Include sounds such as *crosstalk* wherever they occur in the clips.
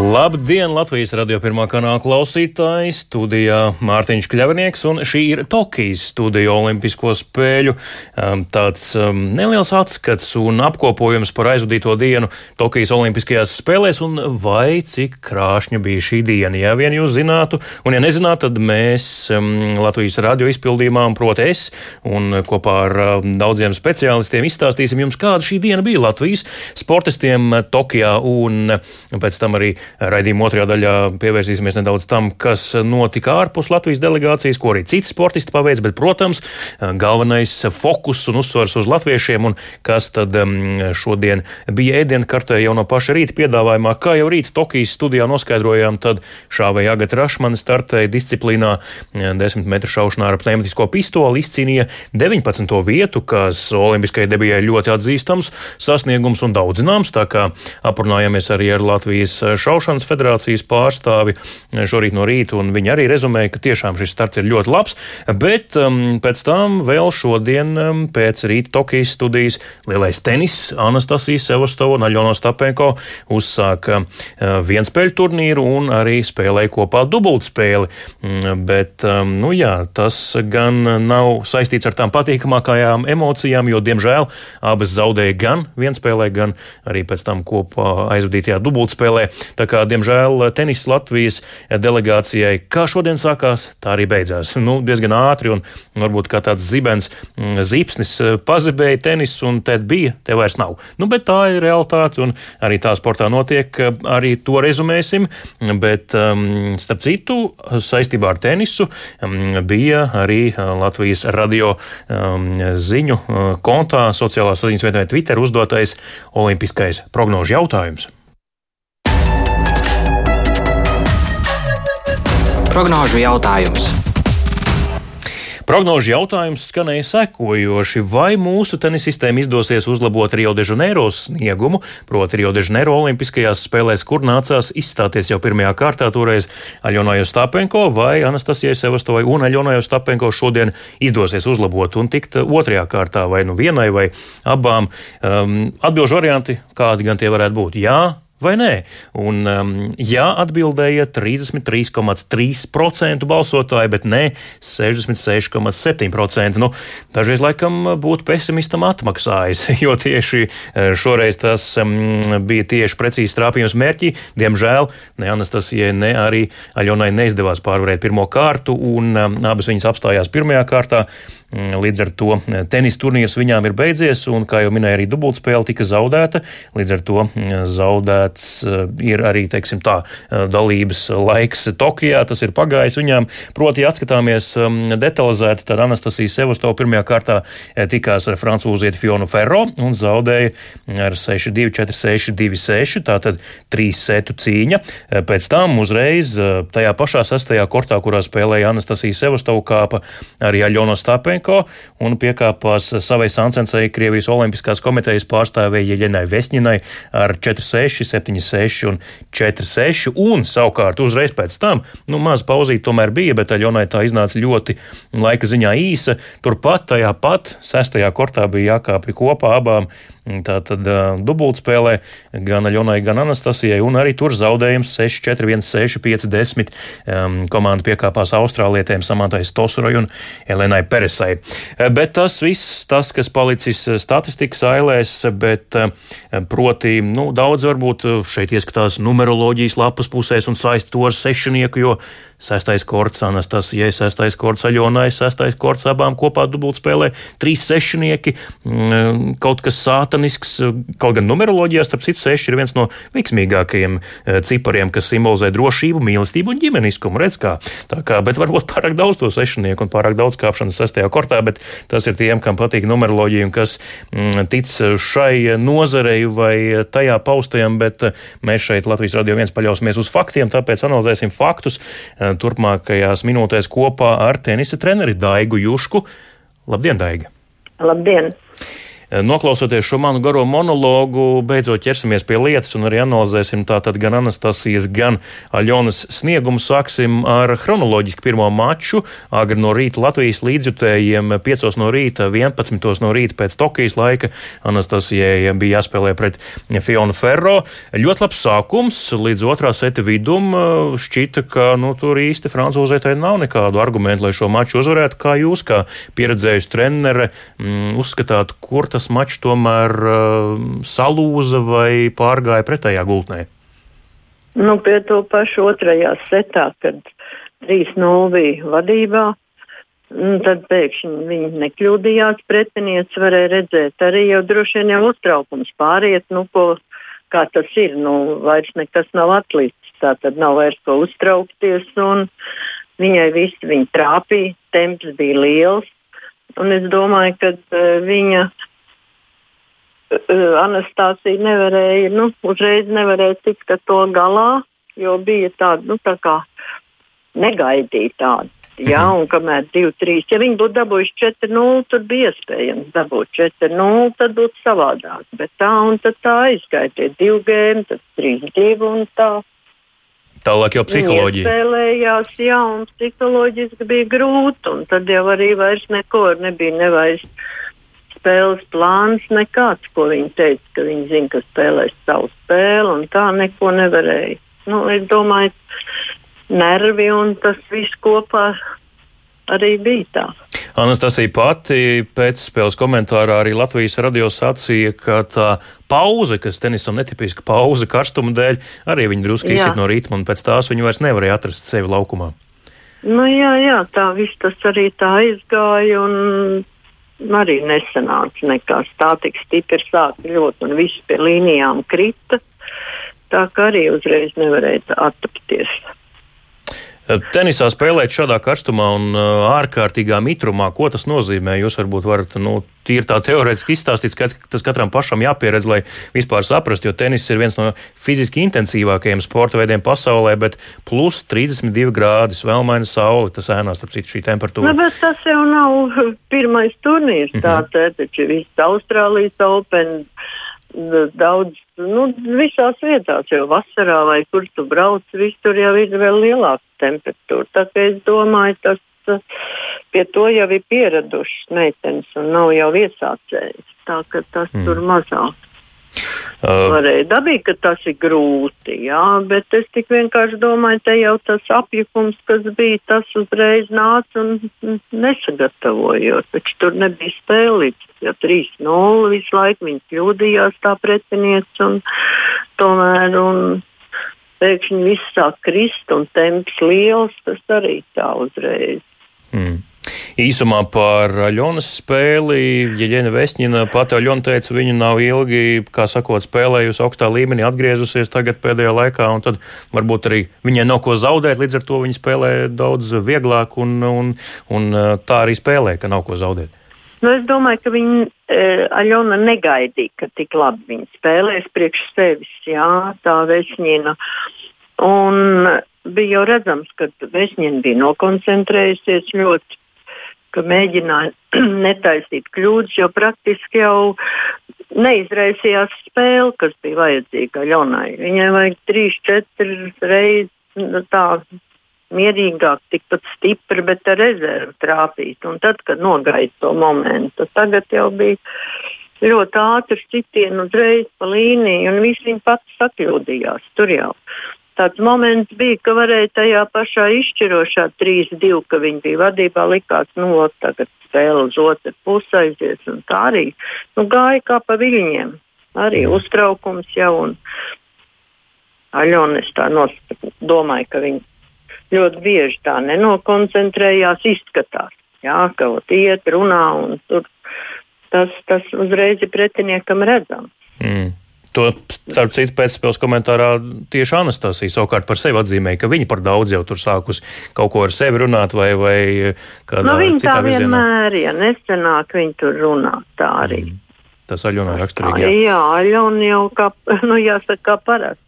Labdien, Latvijas radio pirmā kanāla klausītāji! Studijā Mārtiņš Kļavnieks, un šī ir Tokijas studija Olimpisko spēļu. Um, tāds um, neliels atskats un apkopojums par aizvadīto dienu Tokijas Olimpiskajās spēlēs, un vai cik krāšņa bija šī diena. Ja vien jūs zinātu, un ja nezinātu, tad mēs um, Latvijas radio izpildījumā, proti es, un kopā ar daudziem speciālistiem izstāstīsim jums, kāda šī diena bija Latvijas sportistiem Tokijā, un pēc tam arī Raidījuma otrajā daļā pievērsīsimies nedaudz tam, kas notika ārpus Latvijas delegācijas, ko arī citi sportisti paveic, bet, protams, galvenais fokus un uzsvars uz latviešiem un kas tad šodien bija ēdienkartē jau no paša rīta piedāvājumā. Kā jau rīta Tokijas studijā noskaidrojām, tad šāvēja Agata Rašmana startēja disciplīnā 10 metru šaušanā ar pneumatisko pistoli, izcīnīja 19. vietu, kas olimpiskajai debijai ļoti atzīstams sasniegums un daudzināms, tā kā aprunājāmies arī ar Latvijas šaušanas šaušanas federācijas pārstāvi šorīt no rīta, un viņi arī rezumēja, ka tiešām šis starts ir ļoti labs, bet um, pēc tam vēl šodien um, pēc rīta Tokijas studijas lielais tenis Anastasijas Sevastova un Aļona Stapenko uzsāka uh, vienspēļu turnīru un arī spēlēja kopā dubultspēli, mm, bet, um, nu jā, tas gan nav saistīts ar tām patīkamākajām emocijām, jo, diemžēl, abas zaudēja gan vienspēlē, gan arī pēc tam kopā aizvadītajā dubultspēlē. Tā kā, diemžēl, tenis Latvijas delegācijai, kā šodien sākās, tā arī beidzās. Nu, diezgan ātri un varbūt kā tāds zibens mm, zīpsnis eh, pazibēja tenis, un te bija, te vairs nav. Nu, bet tā ir realitāte, un arī tā sportā notiek, arī to rezumēsim. Bet, um, starp citu, saistībā ar tenisu um, bija arī eh, Latvijas radio um, ziņu kontā, sociālās saziņas vietnē Twitter uzdotais olimpiskais prognožu jautājums. Prognožu jautājums. Prognožu jautājums skanēja sekojoši, vai mūsu tenisistēm izdosies uzlabot Rio de Janeiro sniegumu, proti Rio de Janeiro olimpiskajās spēlēs, kur nācās izstāties jau pirmajā kārtā toreiz Aļonai Ostapenko vai Anastasijai Sevastovai un Aļonai Ostapenko šodien izdosies uzlabot un tikt otrajā kārtā vai nu vienai vai abām. Um, atbilžu varianti, kādi gan tie varētu būt? Jā, vai nē? Un, um, jā, atbildēja 33,3% balsotāji, bet nē, 66,7%. Nu, dažreiz laikam būtu pesimistam atmaksājis, *laughs* jo tieši eh, šoreiz tas um, bija tieši precīzi trāpījums mērķī. Diemžēl ne Anastasijai, ne arī Aļonai neizdevās pārvarēt pirmo kārtu, un um, abas viņas apstājās pirmajā kārtā. Mm, līdz ar to eh, tenis turnīrs viņām ir beidzies, un, kā jau minēja, arī dubultspēle tika zaudēta. Līdz ar to mm, zaudēt paredzēts eh, ir arī teiksim, tā, eh, dalības laiks Tokijā. Tas ir pagājis viņām. Proti, atskatāmies detalizēti, tad Anastasija Sevastova pirmajā kārtā eh, tikās ar francūzieti Fionu Ferro un zaudēja ar 6-2, 4-6, 2-6. Tātad trīs setu cīņa. Pēc tam uzreiz tajā pašā sastajā kortā, kurā spēlēja Anastasija Sevastova, kāpa arī Aļona Stapenko un piekāpās savai Sansensai Krievijas Olimpiskās komitejas pārstāvēja Jeļenai Vesņinai ar 4-6, 7-6 un 4-6. Un savukārt uzreiz pēc tam, nu, maz pauzīt tomēr bija, bet Aļonai tā iznāca ļoti laika ziņā īsa. Turpat tajā pat sestajā kortā bija jākāpj kopā abām Tā tad uh, dubultspēlē gan Aļonai, gan Anastasijai, un arī tur zaudējums 6-4, 1-6, 5-10. Um, komanda piekāpās Austrālietēm Samantai Stosurai un Elenai Peresai. Bet tas viss, tas, kas palicis statistikas ailēs, bet proti, nu, daudz varbūt šeit ieskatās numeroloģijas lapas pusēs un saist to ar sešinieku, jo Sestais korts Anastasijai, sestais korts Aļonai, sestais korts abām kopā dubultspēlē, trīs sešnieki, mm, kaut kas sātanisks, kaut gan numeroloģijā, starp citu, seši ir viens no veiksmīgākajiem eh, cipariem, kas simbolizē drošību, mīlestību un ģimeniskumu. Redz, kā. Tā kā, bet varbūt pārāk daudz to sešnieku un pārāk daudz kāpšanas sestajā kortā, bet tas ir tiem, kam patīk numeroloģija un kas mm, tic šai nozarei vai tajā paustajam, bet eh, mēs šeit Latvijas radio viens paļausimies uz faktiem, tāpēc analizēsim faktus turpmākajās minūtēs kopā ar tenisa treneri Daigu Jušku. Labdien, Daiga! Labdien! Noklausoties šo manu garo monologu, beidzot ķersimies pie lietas un arī analizēsim tātad gan Anastasijas, gan Aļonas sniegumu. Sāksim ar chronoloģiski pirmo maču. Agri no rīta Latvijas līdzjutējiem 5 no rīta, 11 no rīta pēc Tokijas laika. Anastasijai bija jāspēlē pret Fionu Ferro. Ļoti labs sākums līdz otrā seta vidum. Šķita, ka nu, tur īsti francūzētai nav nekādu argumentu, lai šo maču uzvarētu. Kā jūs, kā pieredzējusi trenere, mm, uzskatāt, kur tas mačs tomēr uh, salūza vai pārgāja pretējā gultnē? Nu, pie to pašu otrajā setā, kad 3-0 bija vadībā, tad pēkšņi viņi nekļūdījās. Pretinieks varēja redzēt, arī jau droši vien jau uztraukums pāriet, nu, ko, kā tas ir. Nu, vairs nekas nav atlicis, tā tad nav vairs ko uztraukties. Viņai viss viņa trāpīja, temps bija liels. Un es domāju, ka uh, viņa Anastasija nevarēja, nu, uzreiz nevarēja tikt ar to galā, jo bija tāda, nu, tā kā negaidīja tāda. Jā, mhm. un kamēr 2-3, ja viņi būtu dabūjuši 4-0, tad bija iespējams dabūt 4-0, tad būtu savādāk. Bet tā un tā aizgāja tie divi gēmi, tad 3-2 un tā. Tālāk jau psiholoģija. Spēlējās, jā, un psiholoģiski bija grūti, un tad jau arī vairs neko nebija, nevairs spēles plāns, nekāds, ko viņi teica, ka viņi zina, ka spēlēs savu spēli, un tā neko nevarēja. Nu, es domāju, nervi un tas viss kopā arī bija tā. Anastasija pati pēc spēles komentārā arī Latvijas radio sacīja, ka tā pauze, kas tenisam netipiska pauze karstuma dēļ, arī viņa drusku izsit no ritma, un pēc tās viņa vairs nevarēja atrast sevi laukumā. Nu, jā, jā, tā viss tas arī tā aizgāja, un arī nesanāca nekas. Tā tik stipri sāka ļoti, un viss pie līnijām krita. Tā kā arī uzreiz nevarēja attapties. Tenisā spēlēt šādā karstumā un uh, ārkārtīgā mitrumā, ko tas nozīmē? Jūs varbūt varat nu, tīri tā teorētiski izstāstīt, ka tas katram pašam jāpieredz, lai vispār saprastu, jo tenis ir viens no fiziski intensīvākajiem sporta veidiem pasaulē, bet plus 32 grādi, svelmaina saule, tas ēnās ap citu šī temperatūra. Nu, bet tas jau nav *laughs* pirmais turnīrs, mm -hmm. tā taču viss Austrālijas Open daudz, nu, visās vietās, jau vasarā vai kur tu brauc, visur jau ir vēl lielāka temperatūra. Tāpēc es domāju, tas pie to jau ir pieradušas meitenes un nav jau iesācējis. Tā ka tas mm. tur mazāk. Uh, Varēja dabīt, ka tas ir grūti, jā, bet es tik vienkārši domāju, te jau tas apjukums, kas bija, tas uzreiz nāca un nesagatavojot. Taču tur nebija spēlīts, jo 3-0 visu laiku viņi kļūdījās tā pretinieks un tomēr un pēkšņi viss sāk krist un temps liels, tas arī tā uzreiz. Mm. Īsumā par Aļonas spēli. Jeļena Vesņina pati Aļona teica, viņa nav ilgi, kā sakot, spēlējusi augstā līmenī, atgriezusies tagad pēdējā laikā, un tad varbūt arī viņai nav ko zaudēt, līdz ar to viņa spēlē daudz vieglāk, un, un, un tā arī spēlē, ka nav ko zaudēt. Nu, es domāju, ka viņa e, Aļona negaidīja, ka tik labi viņa spēlēs priekš sevis, jā, tā Vesņina. Un bija jau redzams, ka Vesņina bija nokoncentrējusies ļoti ka mēģināja *clears throat* netaisīt kļūdas, jo praktiski jau neizraisījās spēle, kas bija vajadzīga Ļonai. Viņai vajag trīs, četras reizes nu, tā mierīgāk, tikpat stipri, bet ar rezervu trāpīt. Un tad, kad nogaida to momentu, tagad jau bija ļoti ātrs sitiens uzreiz pa līniju, un viss viņa pats sakļūdījās. Tur jau tāds moments bija, ka varēja tajā pašā izšķirošā 3-2, ka viņi bija vadībā, likās, nu, tagad spēle uz otru pusi aizies, un tā arī nu, gāja kā pa viļņiem. Arī uztraukums jau, un Aļona es tā domāju, ka viņi ļoti bieži tā nenokoncentrējās, izskatās, jā, ka ot iet, runā, un tur tas, tas uzreiz ir pretiniekam redzams. Mm. To, starp citu, pēcspēles komentārā tieši Anastasija savukārt par sevi atzīmēja, ka viņa par daudz jau tur sākus kaut ko ar sevi runāt vai, vai kādā nu, viņa tā virzienā. vienmēr, ja nesenāk, viņa tur runā tā arī. Mm. Tas Aļonā raksturīgi. Jā, jā Aļona jau kā, *laughs* nu jāsaka, kā parasti.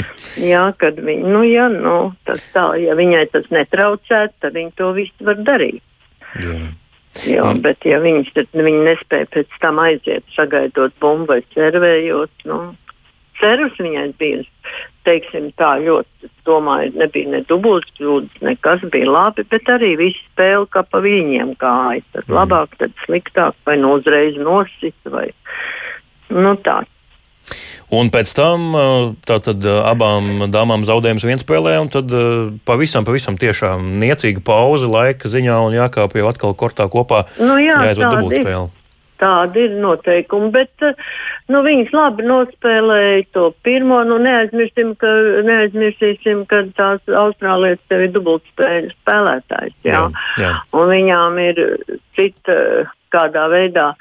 *laughs* jā, kad viņa, nu jā, nu, tas tā, ja viņai tas netraucētu, tad viņa to visu var darīt. Jā. Jo, mm. Bet, ja viņas viņi nespēja pēc tam aiziet, sagaidot bumbu vai servējot, nu, servis viņai bija, teiksim, tā ļoti, domāju, nebija ne dubultas kļūdas, nekas bija labi, bet arī viss spēle kā pa viņiem gāja. Tad mm. labāk, tad sliktāk, vai nu uzreiz nosita, vai nu tā. Un pēc tam tātad abām dāmām zaudējums vienspēlē, un tad pavisam, pavisam tiešām niecīga pauze laika ziņā un jākāp jau atkal kortā kopā. Nu jā, jāizved dubultspēle. Tādi ir noteikumi, bet nu, viņas labi nospēlēja to pirmo. Nu, neaizmirsīsim, ka, neaizmirsīsim, ka tās Austrālijas tev ir dubultspēļu spēlētājs. Jā? Jā, jā. Un viņām ir cita kādā veidā.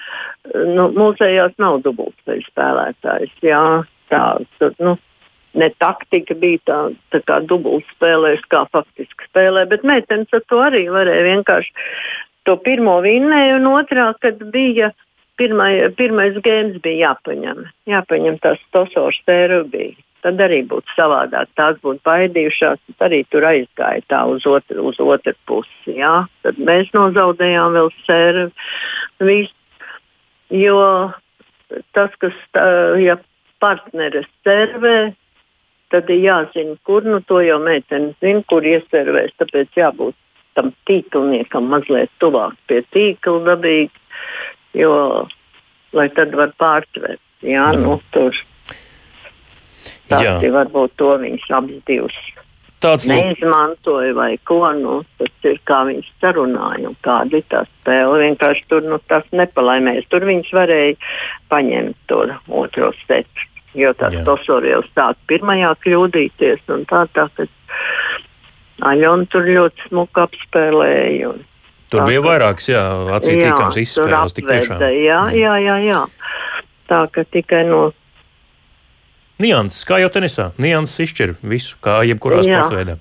Nu, mūsējās nav dubultspēļu spēlētājs. Jā? Tā, tā, nu, ne taktika bija tā, tā kā dubultspēlēs, kā faktiski spēlē, bet meitenes ar to arī varēja vienkārši to pirmo vinnēju, un otrā, kad bija pirmai, pirmais gēns bija jāpaņem. Jāpaņem tas tosors tērubī. Tad arī būtu savādāk. Tās būtu baidījušās, tad arī tur aizgāja tā uz otru, uz otru pusi. Jā. Tad mēs nozaudējām vēl sēriju. Jo tas, kas tā, ja partneris servē, tad ir jāzina, kur nu to jau meitene zina, kur ieservēs. Tāpēc jābūt tam tīklniekam mazliet tuvāk pie tīkla dabīgi jo, lai tad var pārtvert. Jā. nu, tur tādi varbūt to viņas abas divas. Tāds neizmantoja vai ko, nu, tas ir kā viņas sarunāja un kāda ir tā spēle. Vienkārši tur nu, tas nepalaimēs. Tur viņas varēja paņemt to otro setu, jo tas Tosori jau sāk pirmajā kļūdīties un tā tā, Aļona tur ļoti smuka apspēlēja. Un, Tur bija vairākas, jā, acīm tīkams izspēles, tik tiešām. Jā, jā, jā, jā. Tā ka tikai no Nianses, kā jau tenisā. Nianses izšķir visu, kā jebkurā Jā. sporta veidā.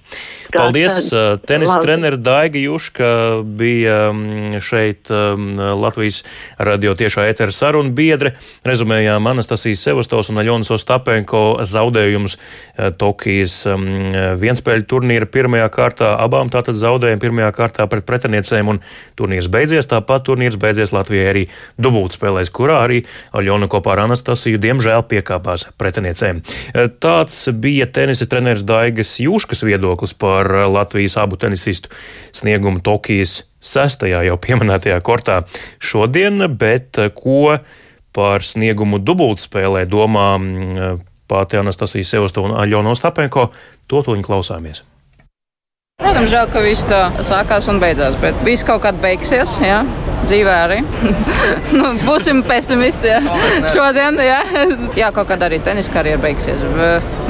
Paldies! Tad, tenisa treneris Daiga Juška bija šeit Latvijas radio tiešā ētera saruna biedre. Rezumējām Anastasijas Sevastos un Aļonas Ostapenko zaudējumus Tokijas vienspēļu turnīra pirmajā kārtā. Abām tātad zaudējumi pirmajā kārtā pret pretiniecēm un turnīrs beidzies. Tāpat turnīrs beidzies Latvijai arī dubultspēlēs, kurā arī Aļona kopā ar Anastasiju diemžēl piekāpās pretiniecēm pusēm. Eh, tāds bija tenisa treneris Daigas Jūškas viedoklis par eh, Latvijas abu tenisistu sniegumu Tokijas sestajā jau pieminētajā kortā šodien, bet eh, ko par sniegumu dubultspēlē domā mm, pati Anastasija Sevosto un Aļona Ostapenko, to tuņi klausāmies. Protams, žēl, ka viss tā sākās un beidzās, bet viss kaut kad beigsies. Jā. Dzīvē arī. *laughs* nu, būsim pesimisti. Jā. Šodien, jā. jā, kaut kādā arī tenisa karjera beigsies.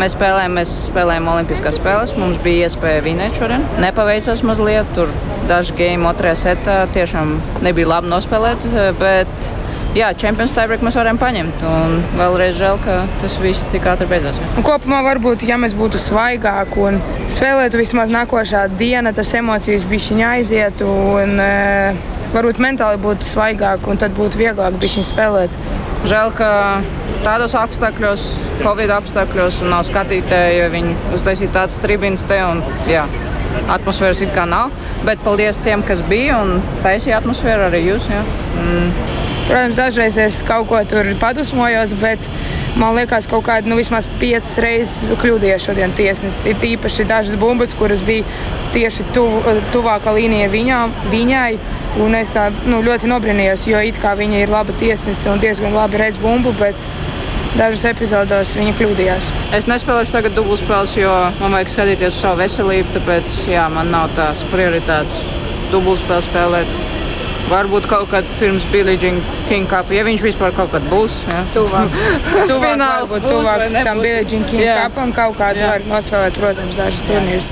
Mēs spēlējām, mēs spēlējām Olimpiskās spēles. Mums bija iespēja vinēt šodien. Nepaveicās mazliet. Tur daži game otrajā setā tiešām nebija labi nospēlēt. Bet jā, čempionu tiebreak mēs varējām paņemt. Un vēlreiz žēl, ka tas viss tik ātri beidzās. Kopumā varbūt, ja mēs būtu svaigāki un spēlētu vismaz nākošā diena, tas emocijas bišķiņā aizietu. Un, e, Varbūt mentāli būtu svaigāk, un tad būtu vieglāk viņa spēlēt. Žēl, ka tādos apstākļos, Covid apstākļos, un nav skatītāji, jo viņi uztaisīja tādas tribīnas te. Un, jā, atmosfēras it kā nav, bet paldies tiem, kas bija un taisīja atmosfēru arī jūs. Jā. Mm. Protams, dažreiz es kaut ko tur padusmojos, bet man liekas, ka kaut kāda nu, vismaz piecas reizes kļūdījās šodien tiesnesis. Ir īpaši dažas bumbas, kuras bija tieši tuv, tuvākā līnija viņā, viņai. Un es tā nu, ļoti nobrīnījos, jo it kā viņa ir laba tiesnese un diezgan labi redz bumbu. Dažos epizodos viņa kļūdījās. Es nespēlēšu tagad dubultspēles, jo man vajag skatīties uz savu veselību. Tāpēc jā, man nav tās prioritātes dubultspēles spēlēt Varbūt kaut kad pirms Billie Jean King Cup, ja viņš vispār kaut kad būs. Ja. Tuvāk, *laughs* tuvāk varbūt tuvāk tam Billie Jean King jā. Cupam kaut kādu jā. var nospēlēt, protams, dažas turnīrus.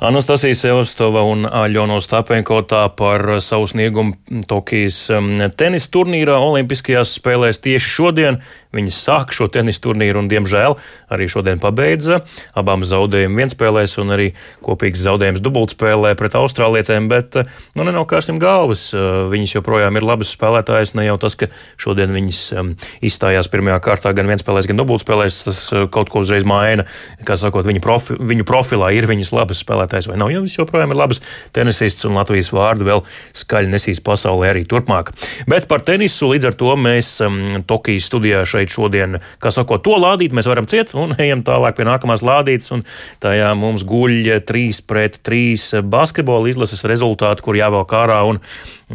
Anastasija Sevastova un Aļona Ostapenko tā par savu sniegumu Tokijas um, tenisa turnīrā Olimpiskajās spēlēs tieši šodien Viņas sāk šo tenis turnīru un, diemžēl, arī šodien pabeidza abām zaudējumu vienspēlēs un arī kopīgs zaudējums dubultspēlē pret austrālietēm, bet nu, nenokāsim galvas. Viņas joprojām ir labas spēlētājas, ne jau tas, ka šodien viņas izstājās pirmajā kārtā gan vienspēlēs, gan dubultspēlēs, tas kaut ko uzreiz maina. Kā sakot, viņa profi, viņu profilā ir viņas labas spēlētājas vai nav, jo viņas joprojām ir labas tenisists un Latvijas vārdu vēl skaļi nesīs pasaulē arī turpmāk. Bet par tenisu līdz ar to mēs Tokijas studijā šeit šeit šodien, kā sakot, to lādīt mēs varam ciet un *laughs* ejam tālāk pie nākamās lādītes. Tajā mums guļ 3 pret 3 basketbola izlases rezultāti, kur jāvelk ārā un,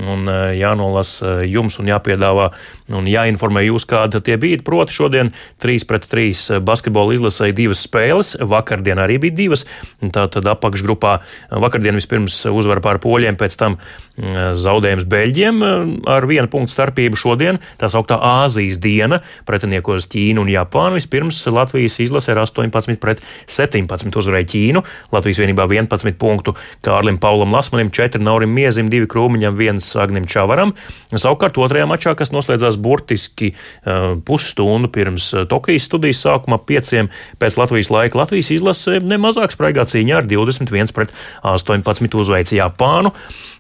un eh, jānolasa jums un jāpiedāvā un jāinformē jūs, kāda tie bija. Proti, šodien 3 pret 3 basketbola izlasēja divas spēles, vakardien arī bija divas. Tātad apakšgrupā vakardien vispirms uzvara pār poļiem, pēc tam mm, zaudējums Beļģiem ar vienu punktu starpību šodien. Tā sauktā Āzijas diena pretiniekos Ķīnu un Japānu. Vispirms Latvijas izlase ar 18 pret 17 uzvarēja Ķīnu. Latvijas vienībā 11 punktu Kārlim Paulam Lasmanim, 4 Naurim Miezim, 2 Krūmiņam, 1 Agnim Čavaram. Savukārt otrajā mačā, kas noslēdzās sākās burtiski uh, pusstundu pirms uh, Tokijas studijas sākuma, pieciem pēc Latvijas laika. Latvijas izlase nemazāk spraigā cīņā ar 21 pret 18 uzveica Japānu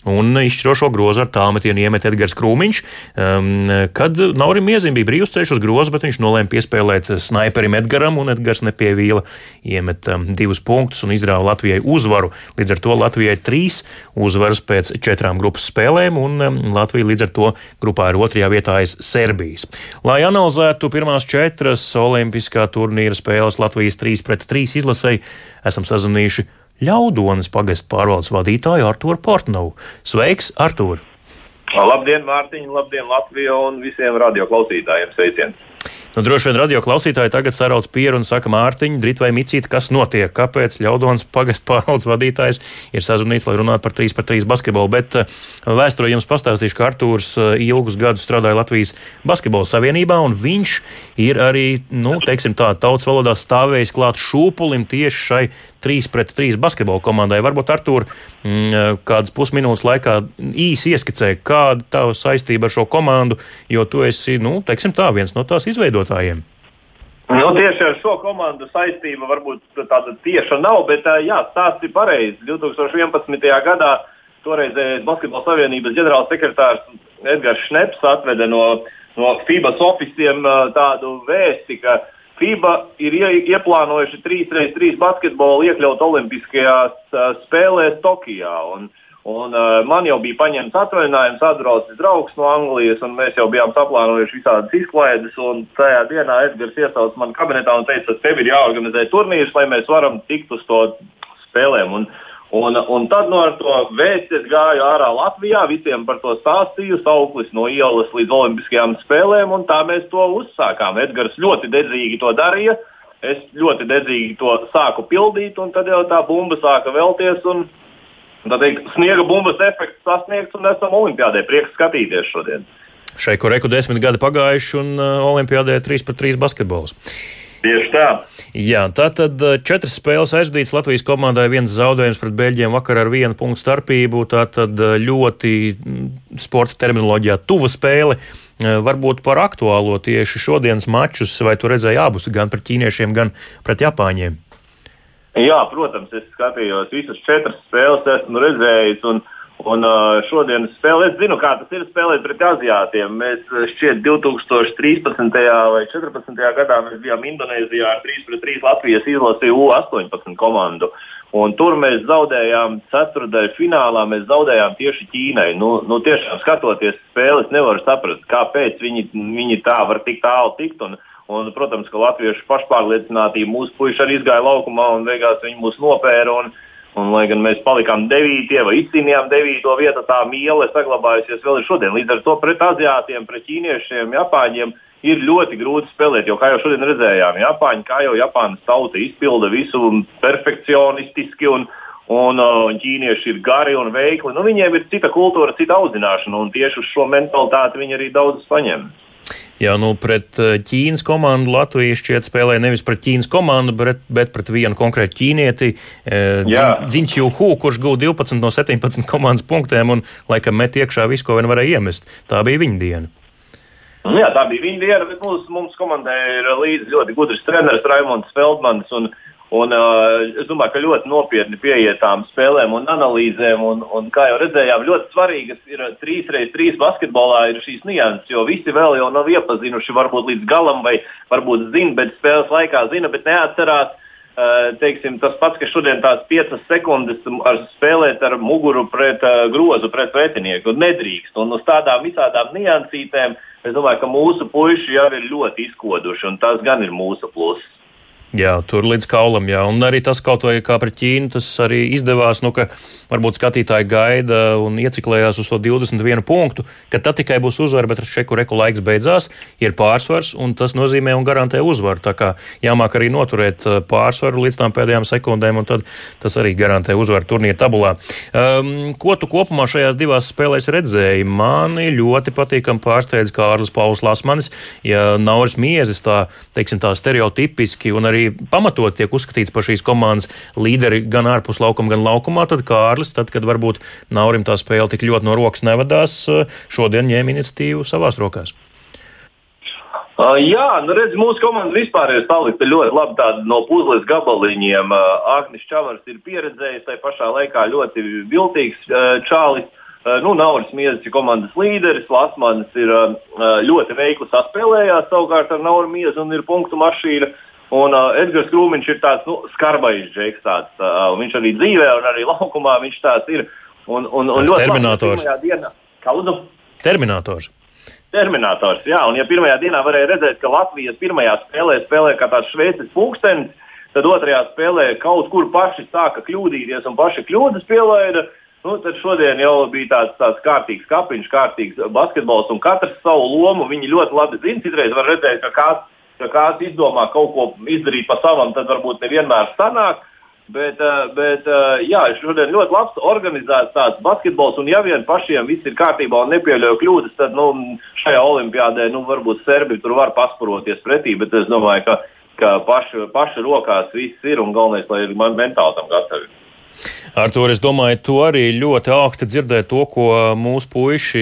un izšķirošo grozu ar tālmetienu iemet Edgars Krūmiņš. Um, kad Naurim Iezim bija brīvs ceļš uz grozu, bet viņš nolēma piespēlēt snaiperim Edgaram, un Edgars nepievīla, iemet um, divus punktus un izrāva Latvijai uzvaru. Līdz ar to Latvijai trīs uzvaras pēc četrām grupas spēlēm, un um, Latvija līdz ar to grupā ir otrajā vietā aiz Serbijas. Lai analizētu pirmās četras olimpiskā turnīra spēles Latvijas 3 pret 3 izlasēji, esam sazvanījuši Ļaudonas pagastu pārvaldes vadītāju Arturu Portnovu. Sveiks, Artur! Labdien, Mārtiņ, labdien, Latvija un visiem radioklausītājiem sveiciens! Nu, droši vien radio klausītāji tagad sarauc pieru un saka, Mārtiņ, Drit vai Micīt, kas notiek, kāpēc Ļaudons pagastu pārvaldes vadītājs ir sazvanīts, lai runātu par 3 par 3 basketbolu. Bet uh, vēsturē jums pastāstīšu, ka Artūrs uh, ilgus gadus strādāja Latvijas basketbola savienībā, un viņš ir arī, nu, teiksim tā, tautas valodā stāvējis klāt šūpulim tieši šai 3 pret 3 basketbola komandai. Varbūt Artur mm, kādas pusminūtes laikā īsi ieskicē, kāda tava saistība ar šo komandu, jo tu esi, nu, teiksim tā, viens no tās izveidotājiem. Nu, tieši ar šo komandu saistība varbūt tāda tieša nav, bet jā, stāsts ir pareizs. 2011. gadā toreizējais Basketbola Savienības ģenerālsekretārs Edgars Šneps atveda no, no FIBAS oficiāliem tādu vēsti, ka FIBA ir ieplānojuši 3x3 basketbolu iekļaut Olimpiskajās uh, spēlēs Tokijā. Un, un, uh, man jau bija paņemts atvaļinājums, atbraucis draugs no Anglijas, un mēs jau bijām saplānojuši visādas izklaides. Tajā dienā Edgars iesauca man kabinetā un teica, ka tev ir jāorganizē turnīrs, lai mēs varam tikt uz to spēlēm. Un, Un, un tad no to vēstures gāju ārā Latvijā, visiem par to stāstīju, sauklis no ielas līdz Olimpiskajām spēlēm, un tā mēs to uzsākām. Edgars ļoti dedzīgi to darīja, es ļoti dedzīgi to sāku pildīt, un tad jau tā bumba sāka vēlties. Un, Tad teikt, sniega bumbas efekts sasniegts, un esam Olimpijādē. Prieks skatīties šodien. Šai koreku desmit gadi pagājuši, un uh, Olimpijādē 3 pret 3 basketbols. Tieši tā. Jā, tā tad eh, četras spēles aizvadītas Latvijas komandai, viens zaudējums pret Beļģiem vakar ar vienu punktu starpību. Tā tad eh, ļoti mm, sporta terminoloģijā tuva spēle. Eh, varbūt par aktuālo tieši šodienas mačus, vai tu redzēji abus, gan pret ķīniešiem, gan pret japāņiem? Jā, protams, es skatījos visas četras spēles, esmu redzējis. Un, Un uh, šodienas spēlē, es zinu, kā tas ir spēlēt pret aziātiem. Mēs šķiet 2013. vai 2014. gadā mēs bijām Indonēzijā ar 3-3 Latvijas izlasi U18 komandu. Un tur mēs zaudējām ceturtajā finālā, mēs zaudējām tieši Ķīnai. Nu, nu, tiešām skatoties spēles, nevaru saprast, kāpēc viņi, viņi tā var tik tālu tikt. Un, un, protams, ka latviešu pašpārliecinātība mūsu puiši arī izgāja laukumā un beigās viņi mūs nopēra. Un, Un, lai gan mēs palikām devītie vai izcīnījām devīto vietu, tā mīlestība saglabājusies vēl ir šodien. Līdz ar to pret aziātiem, pret ķīniešiem, japāņiem ir ļoti grūti spēlēt. Jo, kā jau šodien redzējām, Japāņi, kā jau Japānas tauta izpilda visu perfekcionistiski. Un, Un uh, ķīnieši ir gari un veikli. Nu, viņiem ir cita kultūra, cita audzināšana, un tieši uz šo mentalitāti viņi arī daudz paņem. Jā, nu pret eh, Ķīnas komandu Latvijas šķiet spēlēja nevis pret Ķīnas komandu, bet, bet pret vienu konkrētu ķīnieti, eh, Dziņš Juhu, kurš guva 12 no 17 komandas punktiem un laikam met iekšā visu, ko vien varēja iemest. Tā bija viņa diena. Nu, jā, tā bija viņa diena, bet mums, mums komandai ir līdzi ļoti gudrs treneris Raimons Feldmans. Un, un, uh, es domāju, ka ļoti nopietni pieiet tām spēlēm un analīzēm. Un, un, kā jau redzējām, ļoti svarīgas ir 3x3 basketbolā ir šīs nianses, jo visi vēl jau nav iepazinuši varbūt līdz galam, vai varbūt zina, bet spēles laikā zina, bet neatcerās. Uh, teiksim, tas pats, ka šodien tās piecas sekundes ar spēlēt ar muguru pret uh, grozu, pret pretinieku, nedrīkst. Un uz tādām visādām niansītēm Es domāju, ka mūsu puiši jau ir ļoti izkoduši, un tas gan ir mūsu pluss. Jā, tur līdz kaulam, jā. Un arī tas kaut vai kā pret Ķīnu, tas arī izdevās, nu, ka varbūt skatītāji gaida un ieciklējās uz to 21 punktu, ka tad tikai būs uzvara, bet ar šeku reku laiks beidzās, ir pārsvars, un tas nozīmē un garantē uzvaru. Tā kā jāmāk arī noturēt uh, pārsvaru līdz tām pēdējām sekundēm, un tad tas arī garantē uzvaru turnīra tabulā. Um, ko tu kopumā šajās divās spēlēs redzēji? Mani ļoti patīkami pārsteidz Kārlis Pauls Lasmanis, ja Nauris Miezis tā, teiksim, tā stereotipiski un arī pamatot tiek uzskatīts par šīs komandas līderi gan ārpus laukuma, gan laukumā, tad Kārlis, tad, kad varbūt Naurim tā spēle tik ļoti no rokas nevadās, šodien ņēma iniciatīvu savās rokās. Uh, jā, nu redz, mūsu komanda vispār ir salikta ļoti labi no puzles gabaliņiem. Uh, Agnis Čavars ir pieredzējis, tai pašā laikā ļoti viltīgs uh, čālis. Uh, nu, Nauris Miezis ir komandas līderis, Lasmanis ir uh, ļoti veikli saspēlējās savukārt ar Nauru Miezu un ir punktu mašīna. Un uh, Edgars Krūmiņš ir tāds nu, skarbais džeks. Tāds, uh, viņš arī dzīvē, un arī *laughs* laukumā viņš tāds ir. Un, un, un ļoti terminators. Dienā, Kaudu? Terminators. Terminators, jā, un ja pirmajā dienā varēja redzēt, ka Latvijas pirmajā spēlē spēlē kā tāds šveicis pūkstens, tad otrajā spēlē kaut kur paši sāka kļūdīties un paši kļūdas pielaida. Nu, tad šodien jau bija tāds, tāds kārtīgs kapiņš, kārtīgs basketbols, un katrs savu lomu viņi ļoti labi zina. Citreiz var redzēt, ka kāds ja kāds izdomā kaut ko izdarīt pa savam, tad varbūt nevienmēr sanāk. Bet, eh, bet eh, jā, šodien ļoti labs organizēts tāds basketbols, un ja vien pašiem viss ir kārtībā un nepieļauj kļūdas, tad nu, šajā olimpiādē nu, varbūt serbi tur var pasparoties pretī, bet es domāju, ka, ka paši, paši rokās viss ir un galvenais, lai ir mentāli tam gatavi. Artur, es domāju, tu arī ļoti augsti dzirdēji to, ko mūsu puiši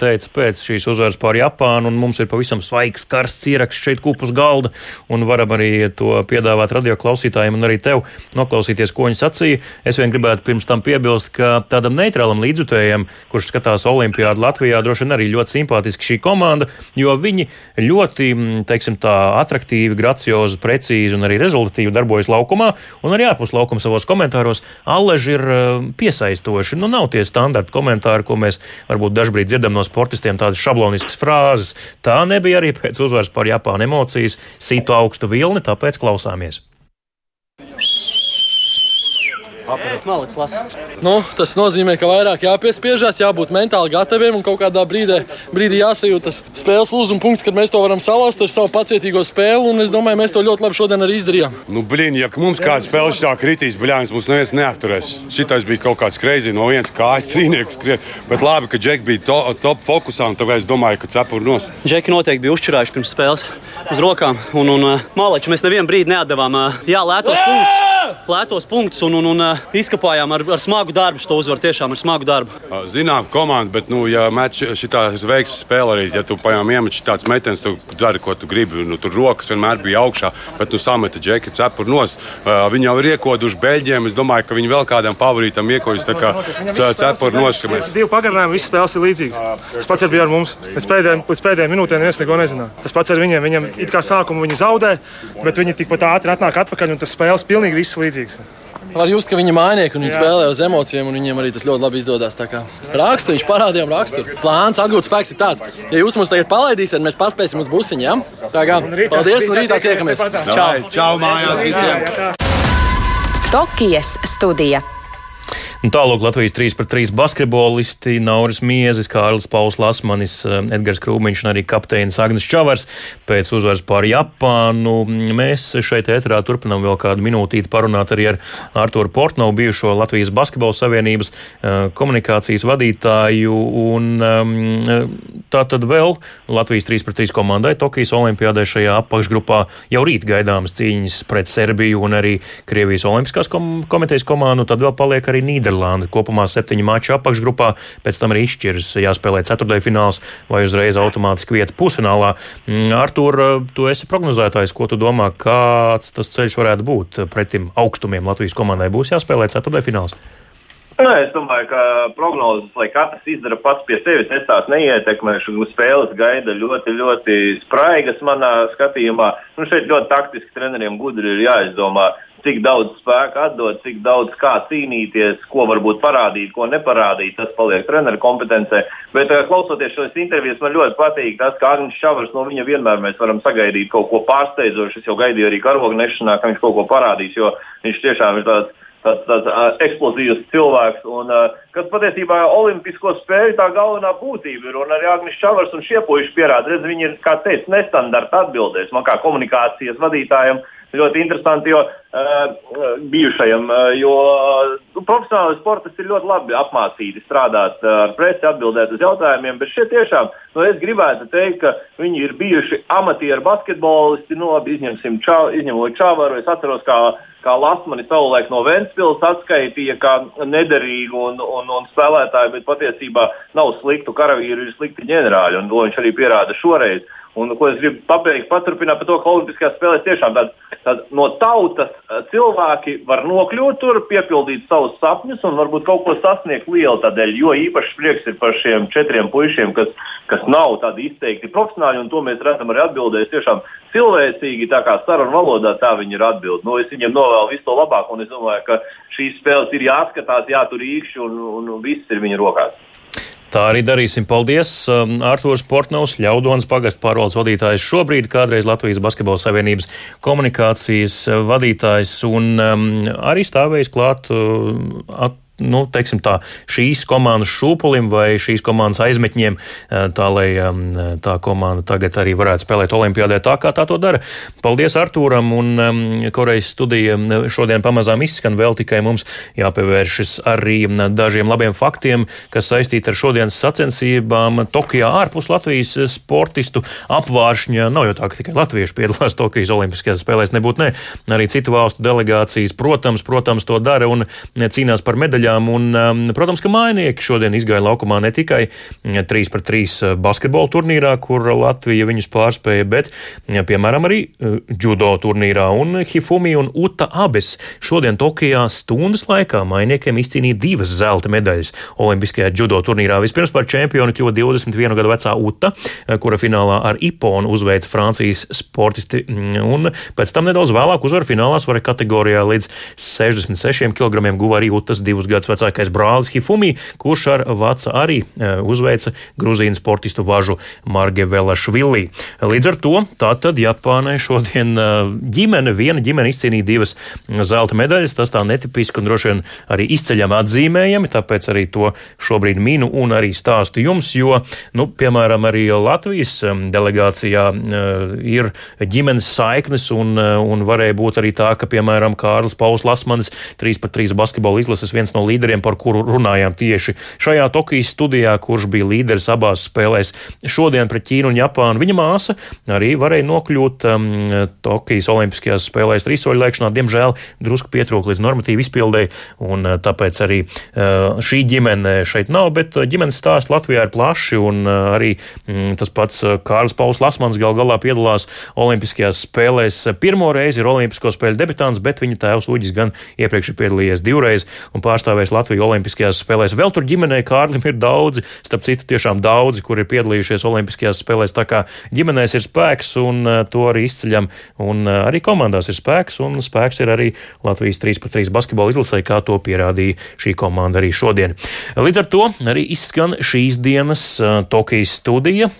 teica pēc šīs uzvaras pār Japānu, un mums ir pavisam svaigs, karsts ieraksts šeit kupus galda, un varam arī to piedāvāt radio klausītājiem un arī tev noklausīties, ko viņi sacīja. Es vien gribētu pirms tam piebilst, ka tādam neitrālam līdzjutējam, kurš skatās Olimpiādu Latvijā, droši vien arī ļoti simpātiski šī komanda, jo viņi ļoti, teiksim tā, atraktīvi, graciozi, precīzi un arī rezultatīvi darbojas laukumā, un arī ārpus laukuma savos komentāros. Alleži ir eh, piesaistoši. Nu, nav tie standarta komentāri, ko mēs varbūt dažkārt dzirdam no sportistiem, tādas šabloniskas frāzes. Tā nebija arī pēc uzvaras par Japānu emocijas, situ augstu vilni, tāpēc klausāmies. Nu, tas nozīmē, ka vairāk jāpiespiežās, jābūt mentāli gataviem un kaut kādā brīdī, brīdī jāsajūt tas spēles lūzuma punkts, kad mēs to varam salauzt ar savu pacietīgo spēli. Es domāju, mēs to ļoti labi šodien arī izdarījām. Nu, blīn, ja mums kāda spēle tā kritīs, bļāns, mums neviens neapturēs. Šitais bija kaut kāds greizi no vienas kājas trīnieks. Bet labi, ka Džeki bija to, top fokusā un tāpēc es domāju, ka cepuri nos. Džeki noteikti bija uzčurājuši pirms spēles uz rokām. Un, un, un Malači mēs nevienu brīdi neatdevām jā, lētos punktus. Lētos punktus un, un, un izkapājām ar, ar smagu darbu šo uzvaru. Tiešām ar smagu darbu. Zinām, komanda, bet, nu, ja mēģināts šī veiksmīga spēle, arī, ja tu pajām iemet tāds metiens, tu dari, ko tu gribi. Nu, tur rokas vienmēr bija augšā, bet tu sameti džeki cepuri nos. Uh, viņi jau ir iekoduši beļģiem. Es domāju, ka viņi vēl kādam favorītam iekoduši cepuri nos. Mēs... Divu pagarinājumu, visas spēles ir līdzīgas. Tas pats bija ar mums. Līdz pēdējiem, līdz pēdējiem minūtēm neviens neko nezināja. Tas pats ar viņiem. Viņam it kā sākumu viņi zaudē, bet viņi tikpat ātri atnāk atpakaļ un tas spēles pilnīgi visas līdzīgas. Var just, ka viņi ir mainieki un viņi Jā. spēlē uz emocijām, un viņiem arī tas ļoti labi izdodas. Rakstu viņš parādījām raksturu. Plāns atgūt spēks ir tāds, ja jūs mums tagad palaidīsiet, mēs paspēsim uz busiņu. Ja? Tā kā paldies, un rītā tiekamies. Čau! Čau mājās visiem! Tokijas studija. Tālāk Latvijas 3-3 basketbolisti Nauris Miezis, Kārlis Pauls Lasmanis, eh, Edgars Krūmiņš un arī kapteinis Agnes Čavars pēc uzvaras pār Japānu. Mēs šeit ēterā turpinām vēl kādu minūtīti parunāt arī ar Arturu Portnovu, bijušo Latvijas Basketbola Savienības eh, komunikācijas vadītāju. Un ehm, tā tad vēl Latvijas 3-3 komandai Tokijas Olimpiādē šajā apakšgrupā jau rīt gaidāmas cīņas pret Serbiju un arī Krievijas Olimpiskās komitejas komandu. Tad vēl paliek arī Nīderlanda. Nīderlandi. Kopumā septiņi mači apakšgrupā, pēc tam arī izšķirs jāspēlē ceturdaļfināls vai uzreiz automātiski vieta pusfinālā. Mm, Artur, tu esi prognozētājs, ko tu domā, kāds tas ceļš varētu būt pretim augstumiem Latvijas komandai? Būs jāspēlē ceturdaļfināls. Nē, es domāju, ka prognozes, lai katrs izdara pats pie sevis, es tās neietekmēšu. Spēles gaida ļoti, ļoti spraigas manā skatījumā. Nu, šeit ļoti taktiski treneriem gudri ir jāizdomā, cik daudz spēka atdot, cik daudz kā cīnīties, ko varbūt parādīt, ko neparādīt. Tas paliek treneru kompetencē. Bet, eh, klausoties šīs intervijas, man ļoti patīk tas, ka Agnēs Čavars no viņa vienmēr mēs varam sagaidīt kaut ko pārsteidzošu. Es jau gaidīju arī karogu nešanā, ka viņš kaut ko parādīs, jo viņš tiešām ir tāds tāds, tāds uh, eksplozīvs cilvēks, un, uh, kas patiesībā Olimpisko spēļu tā galvenā būtība ir. Un arī Agnēs Čavars un šie puiši pierāda, redz, viņi ir, kā teicu, nestandarta atbildēs. Man kā komunikācijas vadītājam ļoti interesanti, jo uh, bijušajam, uh, jo nu, profesionāli sportisti ir ļoti labi apmācīti strādāt uh, ar presi, atbildēt uz jautājumiem, bet šeit tiešām nu, es gribētu teikt, ka viņi ir bijuši amatieru basketbolisti, nu, labi, izņemsim čau, izņemot Čavaru. Es atceros, kā kā Lasmani savulaik no Ventspils atskaitīja kā nederīgu un, un, un spēlētāju, bet patiesībā nav sliktu karavīru, ir slikti ģenerāļi. Un to viņš arī pierāda šoreiz. Un, ko es gribu pabeigt, paturpināt par to, ka Olimpiskajās spēlēs tiešām tād, tād, no tautas eh, cilvēki var nokļūt tur, piepildīt savus sapņus un varbūt kaut ko sasniegt lielu tādēļ. Jo īpaši prieks ir par šiem četriem puišiem, kas, kas nav tādi izteikti profesionāļi, un to mēs redzam arī atbildēs. Tiešām cilvēcīgi, tā kā sarunu valodā, tā viņi ir atbildīgi. Nu, es viņiem novēlu visu to labāko, un es domāju, ka šīs spēles ir jāskatās, jātur īkšķi, un, un, viss ir viņu rokās. Tā arī darīsim. Paldies! Um, Artūrs Portnovs, Ļaudons pagastu pārvaldes vadītājs šobrīd, kādreiz Latvijas Basketbola Savienības komunikācijas vadītājs un um, arī stāvējis klāt uh, at, nu, teiksim, tā, šīs komandas šūpulim vai šīs komandas aizmetņiem, eh, tā lai um, tā komanda tagad arī varētu spēlēt Olimpijādē tā, kā tā to dara. Paldies Artūram un um, Korejas studija šodien pamazām izskan vēl tikai mums jāpievēršas arī dažiem labiem faktiem, kas saistīti ar šodienas sacensībām Tokijā ārpus Latvijas sportistu apvāršņa. Nav jau tā, ka tikai latvieši piedalās Tokijas Olimpiskajās spēlēs, nebūtu ne. Arī citu valstu delegācijas, protams, protams, to dara un cīnās par medaļu detaļām. Un, um, protams, ka mainieki šodien izgāja laukumā ne tikai 3 pret 3 basketbola turnīrā, kur Latvija viņus pārspēja, bet, piemēram, arī judo turnīrā. Un Hifumi un Uta abas šodien Tokijā stundas laikā mainiekiem izcīnīja divas zelta medaļas Olimpiskajā judo turnīrā. Vispirms par čempionu kļuva 21 gadu vecā Uta, kura finālā ar Iponu uzveica Francijas sportisti, un pēc tam nedaudz vēlāk uzvaru finālā svara kategorijā līdz 66 kg guva arī Utas divus gadus gadus vecākais brālis Hifumi, kurš ar Vaca arī e, uzveica Gruzīnu sportistu važu Margevela Švilī. Līdz ar to tātad Japānai šodien e, ģimene, viena ģimene izcīnīja divas zelta medaļas. Tas tā netipiski un droši vien arī izceļami atzīmējami, tāpēc arī to šobrīd minu un arī stāstu jums, jo, nu, piemēram, arī Latvijas e, delegācijā ir ģimenes saiknes un, un varēja būt arī tā, ka, piemēram, Kārlis Pauls Lasmanis 3 pret 3 basketbola izlases viens no līderiem, par kuru runājām tieši šajā Tokijas studijā, kurš bija līderis abās spēlēs šodien pret Ķīnu un Japānu. Viņa māsa arī varēja nokļūt um, Tokijas Olimpiskajās spēlēs trīsoļlēkšanā. Diemžēl drusku pietrūka līdz normatīvu izpildēji, un uh, tāpēc arī uh, šī ģimene šeit nav, bet uh, ģimenes stāsts Latvijā ir plaši, un uh, arī mm, tas pats uh, Kārls Pauls Lasmans gal galā piedalās Olimpiskajās spēlēs. Pirmo reizi ir Olimpisko spēļu debitāns, bet viņa tēvs Uģis gan iepriekš ir piedalījies divreiz un pārstāvējis pārstāvējis Latviju Olimpiskajās spēlēs. Vēl tur ģimenei Kārlim ir daudzi, starp citu, tiešām daudzi, kur ir piedalījušies Olimpiskajās spēlēs. Tā kā ģimenēs ir spēks un uh, to arī izceļam, un uh, arī komandās ir spēks, un spēks ir arī Latvijas 3-3 basketbola izlasē, kā to pierādīja šī komanda arī šodien. Līdz ar to arī izskan šīs dienas uh, Tokijas studija.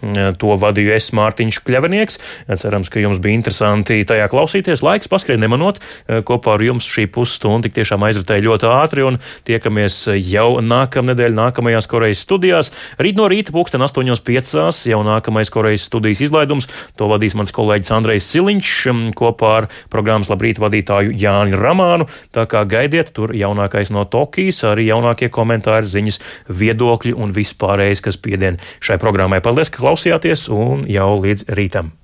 To vadīju es Mārtiņš Kļavinieks. Cerams, ka jums bija interesanti tajā klausīties. Laiks paskrien nemanot kopā ar jums šī pusstunda tik tiešām aizritēja ļoti ātri, un Tiekamies jau nākamnedēļ, nākamajās Korejas studijās. Rīt no rīta pulksten 8.5. jau nākamais Korejas studijas izlaidums. To vadīs mans kolēģis Andrejs Siliņš kopā ar programmas Labrīt vadītāju Jāni Ramānu. Tā kā gaidiet, tur jaunākais no Tokijas, arī jaunākie komentāri, ziņas, viedokļi un vispārējais, kas piedien šai programmai. Paldies, ka klausījāties un jau līdz rītam!